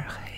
geloof ik heel